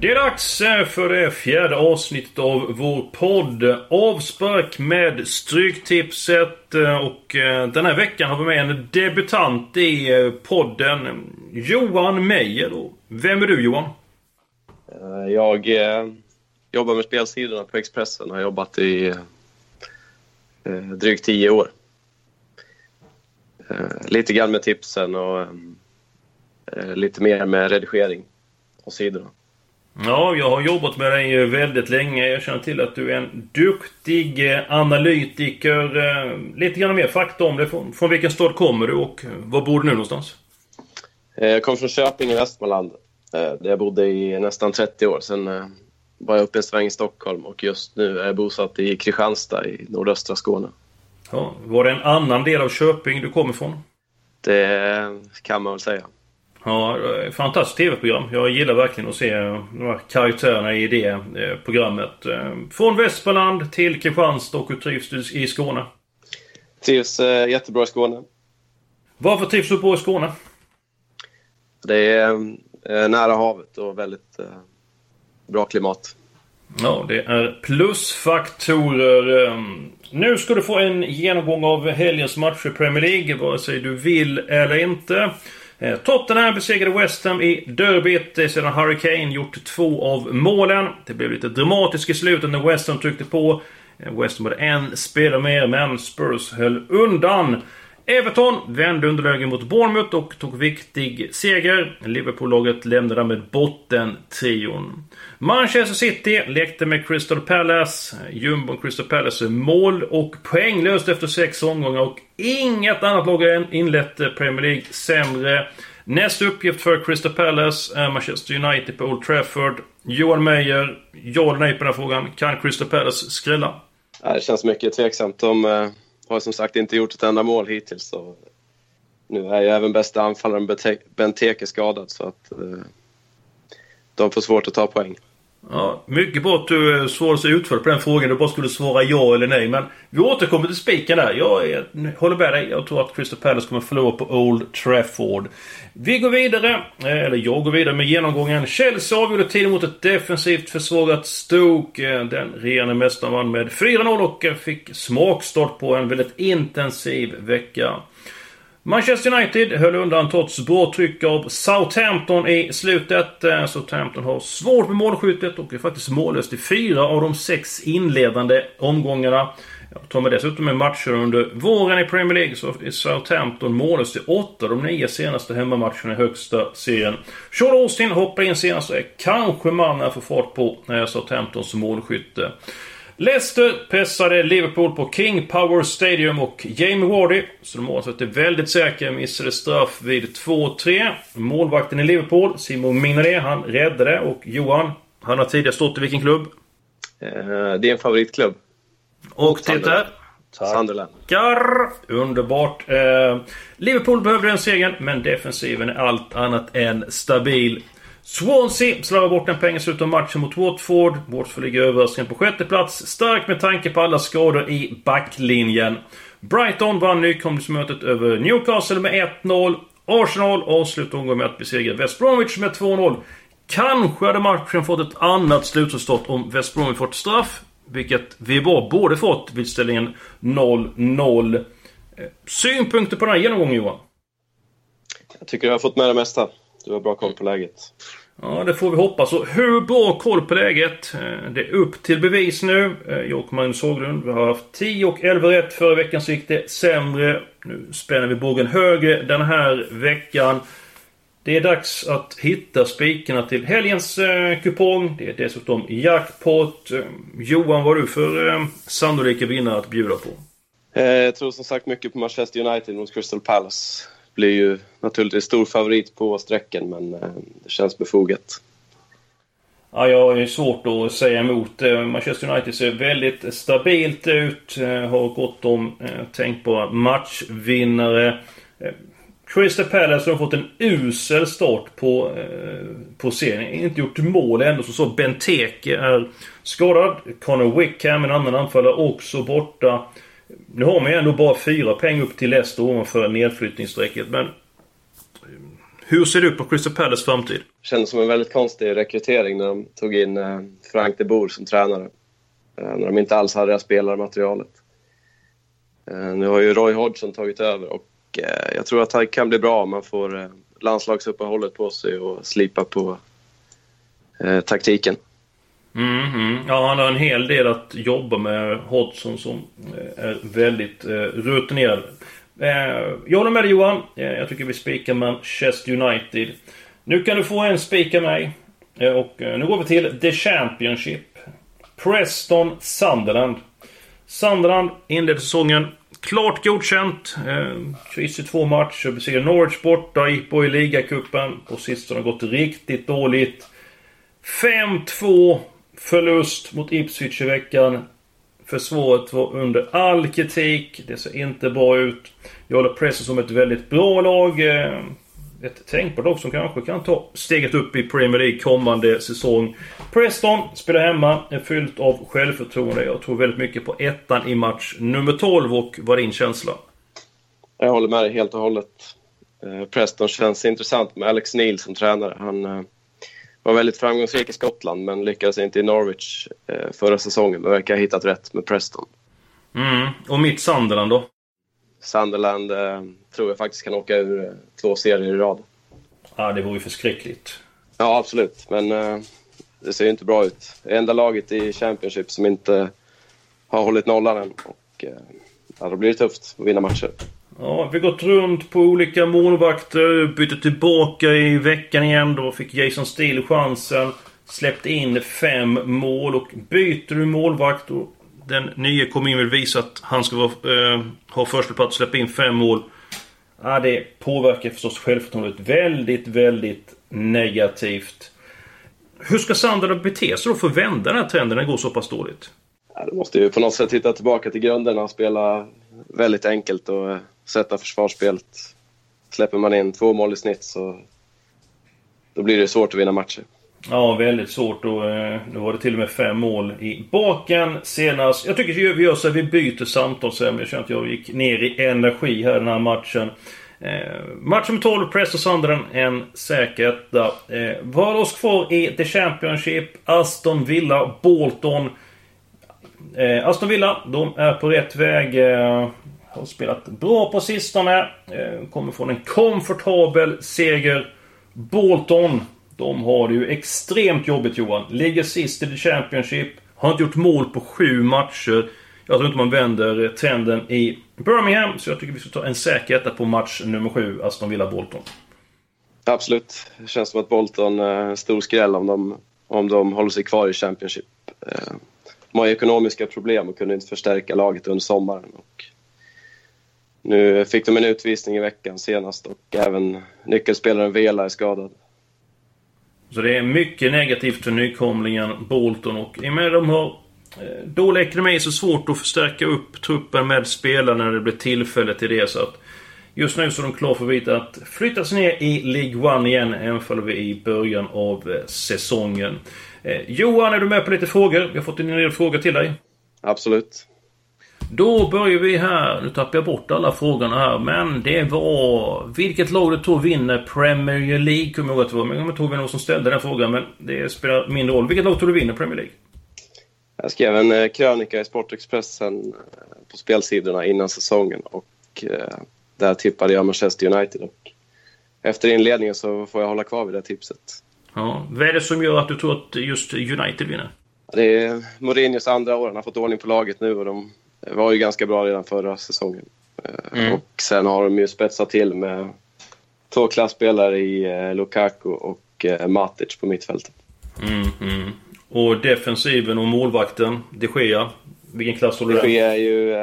Det är dags eh, för det fjärde avsnittet av vår podd Avspark med Stryktipset. Eh, och eh, den här veckan har vi med en debutant i podden. Johan Meijer. då. Vem är du Johan? Jag eh, jobbar med spelsidorna på Expressen och har jobbat i eh, drygt tio år. Eh, lite grann med tipsen och lite mer med redigering och sidorna. Ja, jag har jobbat med dig väldigt länge. Jag känner till att du är en duktig eh, analytiker. Eh, Lite grann mer fakta om det. Från, från vilken stad kommer du och eh, var bor du nu någonstans? Jag kom från Köping i Västmanland där jag bodde i nästan 30 år. Sen var jag uppe en sväng i Stockholm och just nu är jag bosatt i Kristianstad i nordöstra Skåne. Ja, var det en annan del av Köping du kommer ifrån? Det kan man väl säga. Ja, fantastiskt TV-program. Jag gillar verkligen att se de här karaktärerna i det eh, programmet. Eh, Från Västmanland till Kristianstad och hur trivs du i Skåne? Trivs eh, jättebra i Skåne. Varför trivs du på i Skåne? Det är eh, nära havet och väldigt eh, bra klimat. Ja, det är plusfaktorer. Ehm, Nu ska du få en genomgång av helgens matcher i Premier League, vare sig du vill eller inte. Eh, Tottenham besegrade West Ham i derbyt eh, sedan Harry Kane gjort två av målen. Det blev lite dramatiskt i slutet när West Ham tryckte på. Eh, West Ham hade en spelare mer, men Spurs höll undan. Everton vände underläge mot Bournemouth och tog viktig seger. Liverpool-laget lämnade med bottentrion. Manchester City lekte med Crystal Palace. Jumbon Crystal Palace är mål och poänglöst efter sex omgångar och inget annat lag har inlett Premier League sämre. Nästa uppgift för Crystal Palace är Manchester United på Old Trafford. Johan Meyer, ja eller nej på den här frågan. Kan Crystal Palace skrälla? Det känns mycket tveksamt. De har som sagt inte gjort ett enda mål hittills. Så nu är ju även bästa anfallaren Benteke skadad så att eh, de får svårt att ta poäng. Ja, mycket bra att du eh, svarade så utförligt på den frågan. Du bara skulle svara ja eller nej. Men vi återkommer till spiken där. Jag är, håller med dig. Jag tror att Crystal Palace kommer förlora på Old Trafford. Vi går vidare. Eh, eller jag går vidare med genomgången. Chelsea avgjorde tiden mot ett defensivt försvagat Stoke. Eh, den regerande mästaren vann med 4-0 och fick smakstart på en väldigt intensiv vecka. Manchester United höll undan trots bra tryck av Southampton i slutet. Eh, Southampton har svårt med målskyttet och är faktiskt mållöst i fyra av de sex inledande omgångarna. Tar med dessutom med matcher under våren i Premier League så är Southampton mållöst i åtta av de nio senaste hemmamatcherna i högsta serien. Sean Austin hoppar in senast och är kanske mannen att få fart på eh, Southamptons målskytte. Leicester pressade Liverpool på King Power Stadium och Jamie Wardy, som är väldigt säker, missade straff vid 2-3. Målvakten i Liverpool, Simon Mignolet, han räddade och Johan, han har tidigare stått i vilken klubb? Eh, det är en favoritklubb. Och är? Sunderland. Garr! Underbart. Eh, Liverpool behövde den segern, men defensiven är allt annat än stabil. Swansea slarvar bort en poäng i slutet av matchen mot Watford. Watford ligger överraskande på sjätte plats. Starkt med tanke på alla skador i backlinjen. Brighton vann nykomlingsmötet över Newcastle med 1-0. Arsenal avslutade omgången med att besegra West Bromwich med 2-0. Kanske hade matchen fått ett annat slutresultat om West Bromwich fått straff. Vilket vi var borde fått vid ställningen 0-0. Eh, synpunkter på den här genomgången Johan? Jag tycker jag har fått med det mesta. Du har bra koll på läget. Ja, det får vi hoppas. Och hur bra koll på läget? Eh, det är upp till bevis nu. Eh, jag och Magnus Haglund, vi har haft 10 och 11 rätt. Förra veckan så gick det sämre. Nu spänner vi bågen högre den här veckan. Det är dags att hitta spikarna till helgens eh, kupong. Det är dessutom jackpot. Eh, Johan, vad har du för eh, sannolika vinnare att bjuda på? Jag tror som sagt mycket på Manchester United mot Crystal Palace. Blir ju naturligtvis stor favorit på sträcken men eh, det känns befogat. Ja, jag har ju svårt att säga emot. Manchester United ser väldigt stabilt ut. Eh, har gott om eh, tänkbara matchvinnare. Crystal Palace har fått en usel start på, på serien. Inte gjort mål ändå. Så, så Benteke är skadad. Connor Wickham, en annan anfallare, också borta. Nu har man ju ändå bara fyra poäng upp till Leicester ovanför nedflyttningsstrecket. Men hur ser du på Crystal Palace framtid? Det kändes som en väldigt konstig rekrytering när de tog in eh, Frank de Boer som tränare. Eh, när de inte alls hade det här spelarmaterialet. Eh, nu har ju Roy Hodgson tagit över och jag tror att det kan bli bra om man får landslagsuppehållet på sig och slipa på taktiken. Mm, mm. Ja, han har en hel del att jobba med, Hodgson, som eh, är väldigt eh, rutinerad. Eh, jag håller med dig Johan. Eh, jag tycker vi spikar Manchester United. Nu kan du få en spika mig. Eh, och eh, nu går vi till The Championship. Preston Sunderland. Sunderland inleder säsongen klart godkänt. Kryss i två matcher. Besegrar Norwich borta. Gick på i ligacupen. På sistone har gått riktigt dåligt. 5-2 förlust mot Ipswich i veckan. Försvaret var under all kritik. Det ser inte bra ut. Jag håller Preston som ett väldigt bra lag. Eh, ett tänkbart lag som kanske kan ta steget upp i Premier League kommande säsong. Preston spelar hemma, är fyllt av självförtroende. Jag tror väldigt mycket på ettan i match nummer 12 och vad är din känsla? Jag håller med dig helt och hållet. Eh, Preston känns intressant med Alex Neil som tränare. Han eh, var väldigt framgångsrik i Skottland men lyckades inte i Norwich förra säsongen. Men verkar ha hittat rätt med Preston. Mm. Och mitt Sunderland då? Sunderland eh, tror jag faktiskt kan åka ur eh, två serier i rad. Ja, det vore ju förskräckligt. Ja, absolut. Men eh, det ser ju inte bra ut. Det enda laget i Championship som inte har hållit nollan än. Och, eh, ja, då blir det tufft att vinna matcher. Ja, vi har gått runt på olika målvakter, bytte tillbaka i veckan igen. Då fick Jason Steele chansen. Släppte in fem mål och byter du målvakt och den nya kommer in vill visa att han ska vara, eh, ha första på att släppa in fem mål. Ja, det påverkar förstås självförtroendet väldigt, väldigt negativt. Hur ska Sandra bete sig då för att vända den här trenden när det går så pass dåligt? Ja, de måste ju på något sätt hitta tillbaka till grunderna. Spela väldigt enkelt att eh, sätta försvarsspelet. Släpper man in två mål i snitt så då blir det svårt att vinna matcher. Ja, väldigt svårt och eh, nu var det till och med fem mål i baken senast. Jag tycker vi gör så att vi byter samtalsämne. Jag känner att jag gick ner i energi här den här matchen. Eh, match nummer 12, Preston Sunderland, en säker etta. Eh, vad har oss kvar i The Championship? Aston Villa, Bolton. Eh, Aston Villa, de är på rätt väg. Eh, har spelat bra på sistone. Eh, kommer från en komfortabel seger. Bolton de har det ju extremt jobbigt Johan. Ligger sist i The Championship. Har inte gjort mål på sju matcher. Jag tror inte man vänder eh, trenden i Birmingham. Så jag tycker vi ska ta en säker på match nummer sju, Aston Villa-Bolton. Absolut. Det känns som att Bolton är en stor skräll om de, om de håller sig kvar i Championship. Eh, de har ekonomiska problem och kunde inte förstärka laget under sommaren. Och nu fick de en utvisning i veckan senast och även nyckelspelaren Vela är skadad. Så det är mycket negativt för nykomlingen Bolton och i och med de har eh, dålig ekonomi så svårt att förstärka upp truppen med spelare när det blir tillfälle till det. Så att just nu så är de klara för att att sig ner i League One igen, även om vi är i början av eh, säsongen. Eh, Johan, är du med på lite frågor? Vi har fått en del frågor till dig. Absolut. Då börjar vi här. Nu tappar jag bort alla frågorna här. Men det var... Vilket lag du tror vinner Premier League? Kommer jag ihåg att det var. Men jag kommer inte ihåg vem som ställde den frågan. Men det spelar mindre roll. Vilket lag tror du vinner Premier League? Jag skrev en eh, krönika i Sportexpressen eh, på spelsidorna innan säsongen. Och där tippade jag Manchester United. Och efter inledningen så får jag hålla kvar vid det tipset. Ja. Vad är det som gör att du tror att just United vinner? Det är Mourinhos andra år. Han har fått ordning på laget nu och de var ju ganska bra redan förra säsongen. Eh, mm. Och sen har de ju spetsat till med två klasspelare i eh, Lukaku och eh, Matic på mittfältet. Mm, mm. Och defensiven och målvakten, de Gea. Vilken klass håller De du Gea är ju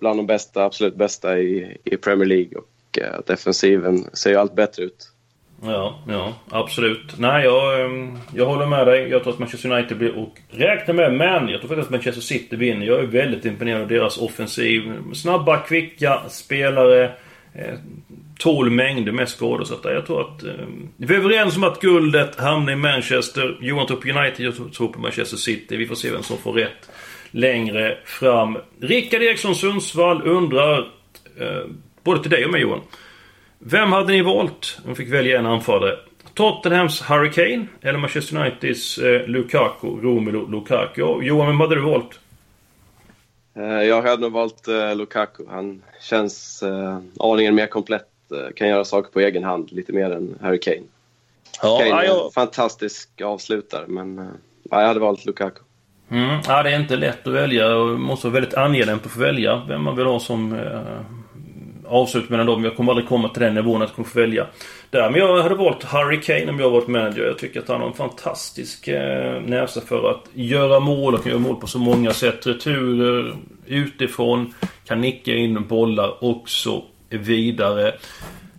bland de bästa, absolut bästa i, i Premier League och defensiven ser ju allt bättre ut. Ja, ja, absolut. Nej, jag, ehm, jag håller med dig. Jag tror att Manchester United blir och räkna med, men jag tror faktiskt att Manchester City vinner. Jag är väldigt imponerad av deras offensiv. Snabba, kvicka spelare. Eh, tål mängder med skador. Så att jag tror att... Ehm, vi är överens om att guldet hamnar i Manchester. Johan tror på United, jag tror på Manchester City. Vi får se vem som får rätt längre fram. Rickard Eriksson Sundsvall undrar, eh, både till dig och mig Johan. Vem hade ni valt om ni fick välja en anfallare? Tottenhams Harry Kane eller Manchester Uniteds eh, Lukaku, Romelu Lukaku? Johan, vem hade du valt? Eh, jag hade nog valt eh, Lukaku. Han känns eh, aningen mer komplett. Eh, kan göra saker på egen hand lite mer än Harry Kane. Ja, Kane är jag... fantastisk avslutare, men eh, jag hade valt Lukaku. Mm, ja, det är inte lätt att välja och man måste vara väldigt angelägen på att få välja vem man vill ha som eh, avslut mellan dem. Jag kommer aldrig komma till den nivån att jag kommer få välja. Där. Men jag hade valt Harry Kane om jag varit manager. Jag tycker att han har en fantastisk eh, näsa för att göra mål och kan göra mål på så många sätt. Returer utifrån, kan nicka in bollar och så vidare.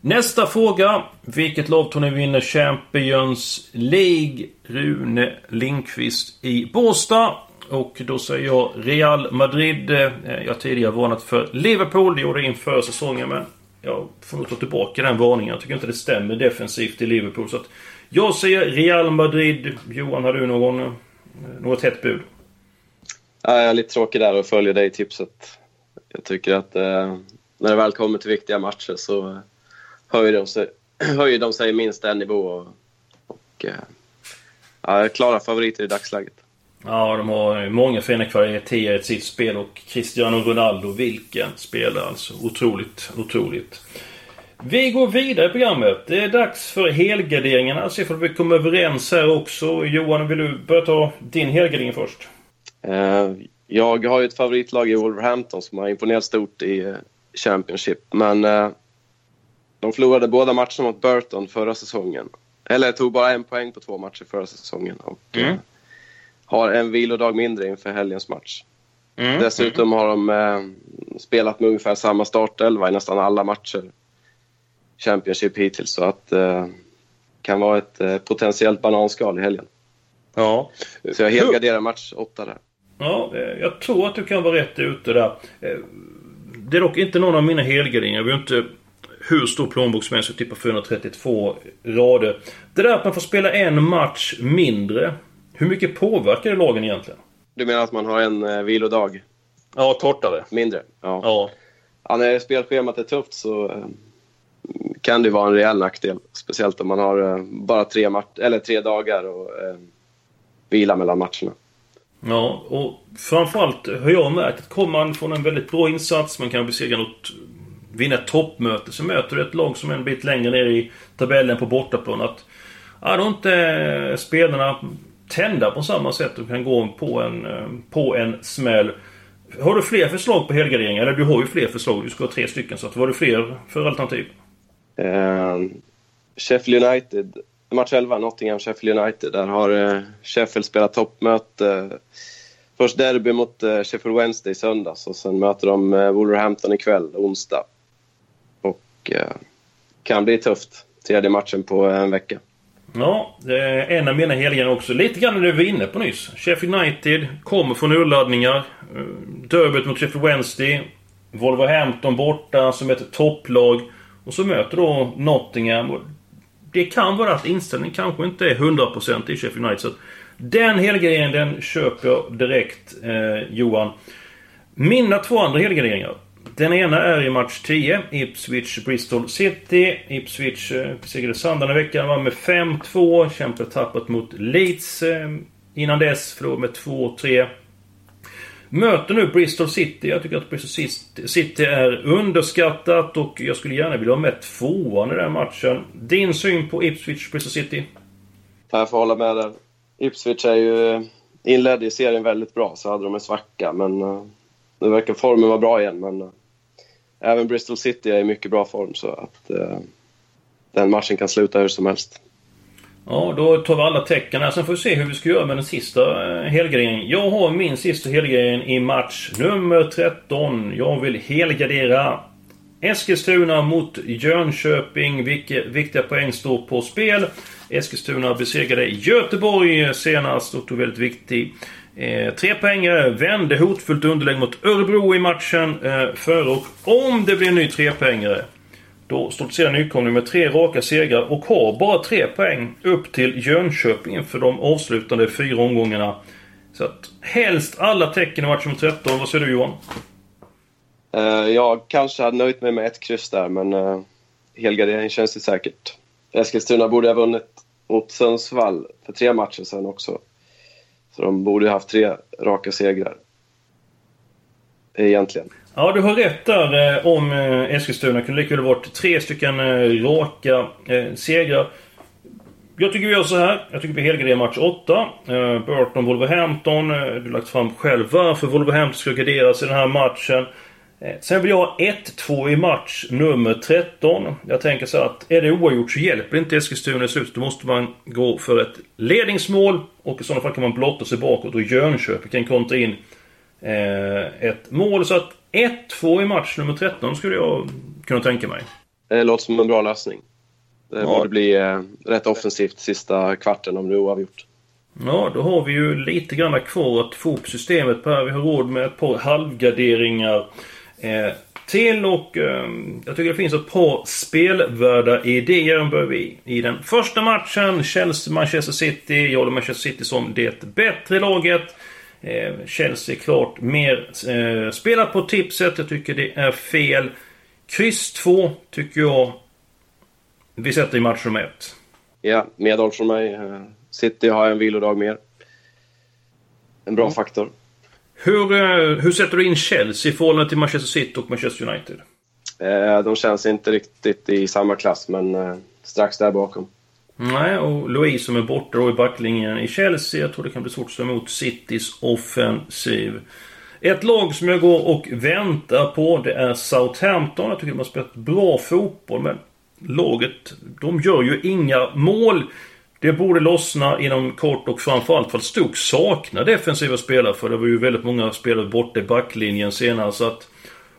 Nästa fråga. Vilket lag tror ni vinner Champions League? Rune Lindqvist i Båstad. Och då säger jag Real Madrid. Eh, jag har tidigare varnat för Liverpool. Det gjorde jag inför säsongen men jag får nog ta tillbaka den varningen. Jag tycker inte det stämmer defensivt i Liverpool. Så att jag säger Real Madrid. Johan, har du någon, eh, något hett bud? Ja, jag är lite tråkig där och följer dig i tipset. Jag tycker att eh, när det väl kommer till viktiga matcher så höjer, de sig, höjer de sig minst en nivå. Och, och eh, ja, klara favoriter i dagsläget. Ja, de har många fina kvaliteter i sitt spel och Cristiano Ronaldo, vilken spelare alltså. Otroligt, otroligt. Vi går vidare i programmet. Det är dags för helgarderingarna. Se om vi kommer överens här också. Johan, vill du börja ta din helgardering först? Eh, jag har ju ett favoritlag i Wolverhampton som har imponerat stort i eh, Championship. Men eh, de förlorade båda matcherna mot Burton förra säsongen. Eller tog bara en poäng på två matcher förra säsongen. Och Mm. Har en vilodag mindre inför helgens match. Mm. Dessutom har de eh, spelat med ungefär samma startelva i nästan alla matcher. Championship hittills. Så att eh, kan vara ett eh, potentiellt bananskal i helgen. Ja. Så jag helgarderar match åtta där. Ja, eh, jag tror att du kan vara rätt ute där. Eh, Det är dock inte någon av mina helgarderingar. Vi har inte hur stor plånbok som helst. Vi tippar 432 rader. Det där att man får spela en match mindre. Hur mycket påverkar det lagen egentligen? Du menar att man har en eh, vilodag Ja, kortare. mindre? Ja. Ja. ja. När spelschemat är tufft så eh, kan det vara en rejäl nackdel. Speciellt om man har eh, bara tre, eller tre dagar och eh, vila mellan matcherna. Ja, och framförallt har jag märkt att kommer man från en väldigt bra insats, man kan besegra något, vinna ett toppmöte, så möter du ett lag som är en bit längre ner i tabellen på bortaplan. Att, ja, då är inte spelarna tända på samma sätt och kan gå på en, eh, på en smäll. Har du fler förslag på helgarderingar? Eller du har ju fler förslag, du ska ha tre stycken. Så att, vad har du fler för alternativ? Eh, Sheffield United, match 11, Nottingham Sheffield United. Där har eh, Sheffield spelat toppmöte. Först derby mot eh, Sheffield Wednesday i söndags och sen möter de eh, Wolverhampton ikväll, onsdag. Och eh, kan bli tufft. Tredje matchen på en vecka. Ja, eh, en av mina helgarderingar också. Lite grann det vi var inne på nyss. Sheffield United kommer från urladdningar. Eh, derbyt mot Sheffield Wednesday. Wolverhampton borta som ett topplag. Och så möter då Nottingham. Det kan vara att inställningen kanske inte är 100% i Sheffield United. Så att den helgarderingen den köper jag direkt, eh, Johan. Mina två andra helgarderingar. Den ena är i match 10. Ipswich Bristol City. Ipswich eh, besegrade i veckan. Var med 5-2. Kämpade tappat mot Leeds. Eh, innan dess förlorade med 2-3. Möter nu Bristol City. Jag tycker att Bristol City är underskattat och jag skulle gärna vilja ha med tvåan i den matchen. Din syn på Ipswich Bristol City? Kan jag får hålla med där. Ipswich är ju eh, inledde i serien väldigt bra, så hade de en svacka. Men eh, nu verkar formen vara bra igen. Men eh, även Bristol City är i mycket bra form. Så att eh, den matchen kan sluta hur som helst. Ja, då tar vi alla tecken här. Sen får vi se hur vi ska göra med den sista eh, helgarderingen. Jag har min sista helgardering i match nummer 13. Jag vill helgardera Eskilstuna mot Jönköping. Vilka viktiga poäng står på spel. Eskilstuna besegrade Göteborg senast och tog väldigt viktig. Eh, tre poängare vände hotfullt underläge mot Örebro i matchen eh, före och om det blir en ny trepoängare då stoltserar nykomling med tre raka segrar och har bara tre poäng upp till Jönköping för de avslutande fyra omgångarna. Så att helst alla tecken i matchen 13. Vad säger du Johan? Eh, uh, jag kanske hade nöjt mig med ett kryss där, men uh, helgardering känns det säkert. Eskilstuna borde ha vunnit mot Sundsvall för tre matcher sedan också. Så de borde ha haft tre raka segrar. Egentligen. Ja, du har rätt där eh, om Eskilstuna. Eskilstuna. kunde lika väl varit tre stycken eh, raka segrar. Jag tycker vi gör så här. Jag tycker vi helgarderar match 8. Burton, Wolverhampton. Du har lagt fram själv varför Wolverhampton ska garderas i den här matchen. Eh, sen vill jag ha 1-2 i match nummer 13. Jag tänker så att är det oavgjort så hjälper inte Eskilstuna i slutet. Då måste man gå för ett ledningsmål. Och i sådana fall kan man blotta sig bakåt och Jönköping kan kontra in eh, ett mål. Så att 1-2 i match nummer 13 skulle jag kunna tänka mig. Det låter som en bra lösning. Det Ja. borde bli eh, rätt offensivt sista kvarten om det är oavgjort. Ja, då har vi ju lite grann kvar att få upp systemet på här. Vi har råd med ett par halvgarderingar eh, till och eh, jag tycker det finns ett par spelvärda idéer. Vi i den första matchen. Chelsea-Manchester City. Jag håller Manchester City som det bättre laget. Eh, Chelsea klart mer eh, spelat på tipset. Jag tycker det är fel. Kryss 2 tycker jag vi sätter i match nummer 1. Ja, medhåll från mig. Eh, City har en vilodag mer. En bra faktor. Hur, eh, hur sätter du in Chelsea i förhållande till Manchester City och Manchester United? Eh, De känns inte riktigt i samma klass, men eh, strax där bakom. Nej, och Louise som är borta då i backlinjen i Chelsea. Jag tror det kan bli svårt att stå emot Citys offensiv. Ett lag som jag går och väntar på det är Southampton. Jag tycker de har spelat bra fotboll men laget, de gör ju inga mål. Det borde lossna inom kort och framförallt för att Stoke saknar defensiva spelare för det var ju väldigt många spelare borta i backlinjen senare så att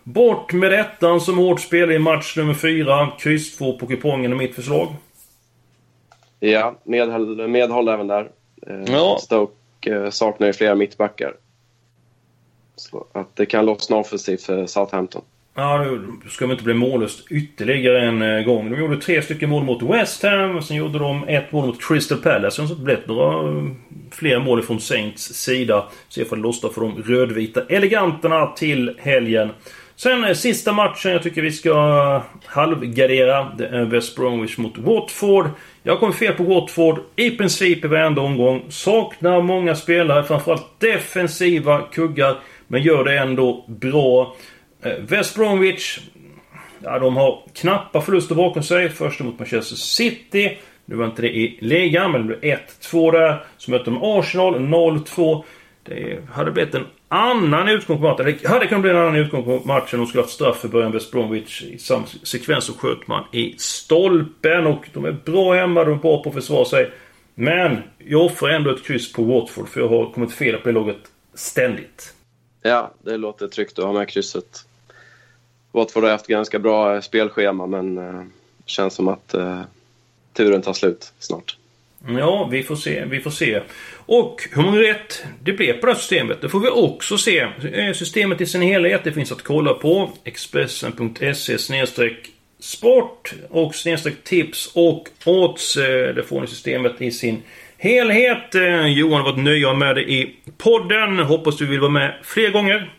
Bort med ettan som hårt spel i match nummer 4. Kryss 2 på kupongen är mitt förslag. Ja, medhåll, medhåll även där. Eh, Ja. Stoke eh, saknar ju flera mittbackar. Så att det kan lossna offensivt för Southampton. Ja, nu ska de inte bli mållöst ytterligare en eh, gång. De gjorde tre stycken mål mot West Ham. Sen gjorde de ett mål mot Crystal Palace. Sen så blev det några eh, fler mål från Saints sida. Se för det lossnar för de rödvita eleganterna till helgen. Sen eh, sista matchen jag tycker vi ska halvgardera. Det är West Bromwich mot Watford. Jag kom fel på Watford i princip i varenda omgång. Saknar många spelare, framförallt defensiva kuggar. Men gör det ändå bra. Eh, West Bromwich Ja, de har knappa förluster bakom sig. Första mot Manchester City. Nu var inte det i ligan, men det blev 1-2 där. Så mötte de Arsenal 0-2. Det hade blivit en annan utgång på matchen. Det hade kunnat bli en annan utgång på matchen. De skulle haft straff för början West Bromwich. I samma sekvens så sköt man i stolpen. Och de är bra hemma, de är bra på att försvara sig. Men jag offrar ändå ett kryss på Watford för jag har kommit fel på det laget ständigt. Ja, det låter tryggt att ha med krysset. Watford har haft ganska bra eh, spelschema, men eh, känns som att eh, turen tar slut snart. Mm, ja, vi får se. Vi får se. Och hur många rätt det blev på det här systemet, det får vi också se. Eh, systemet i sin helhet, det finns att kolla på. Expressen.se sport och snedstreck tips och odds. Eh, det får ni systemet i sin helhet. Johan har varit nöjd med det i podden. Hoppas du vill vara med fler gånger.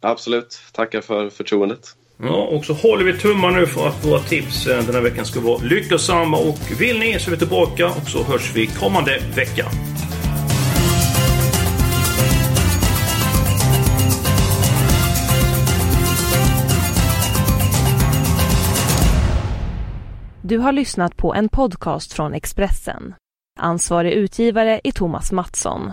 Absolut. Tackar för förtroendet. Ja, och så håller vi tummar nu för att våra tips eh, den här veckan ska vara lyckosamma. Och vill ni så är vi tillbaka och så hörs vi kommande vecka. Du har lyssnat på en podcast från Expressen. Ansvarig utgivare är Thomas Mattsson.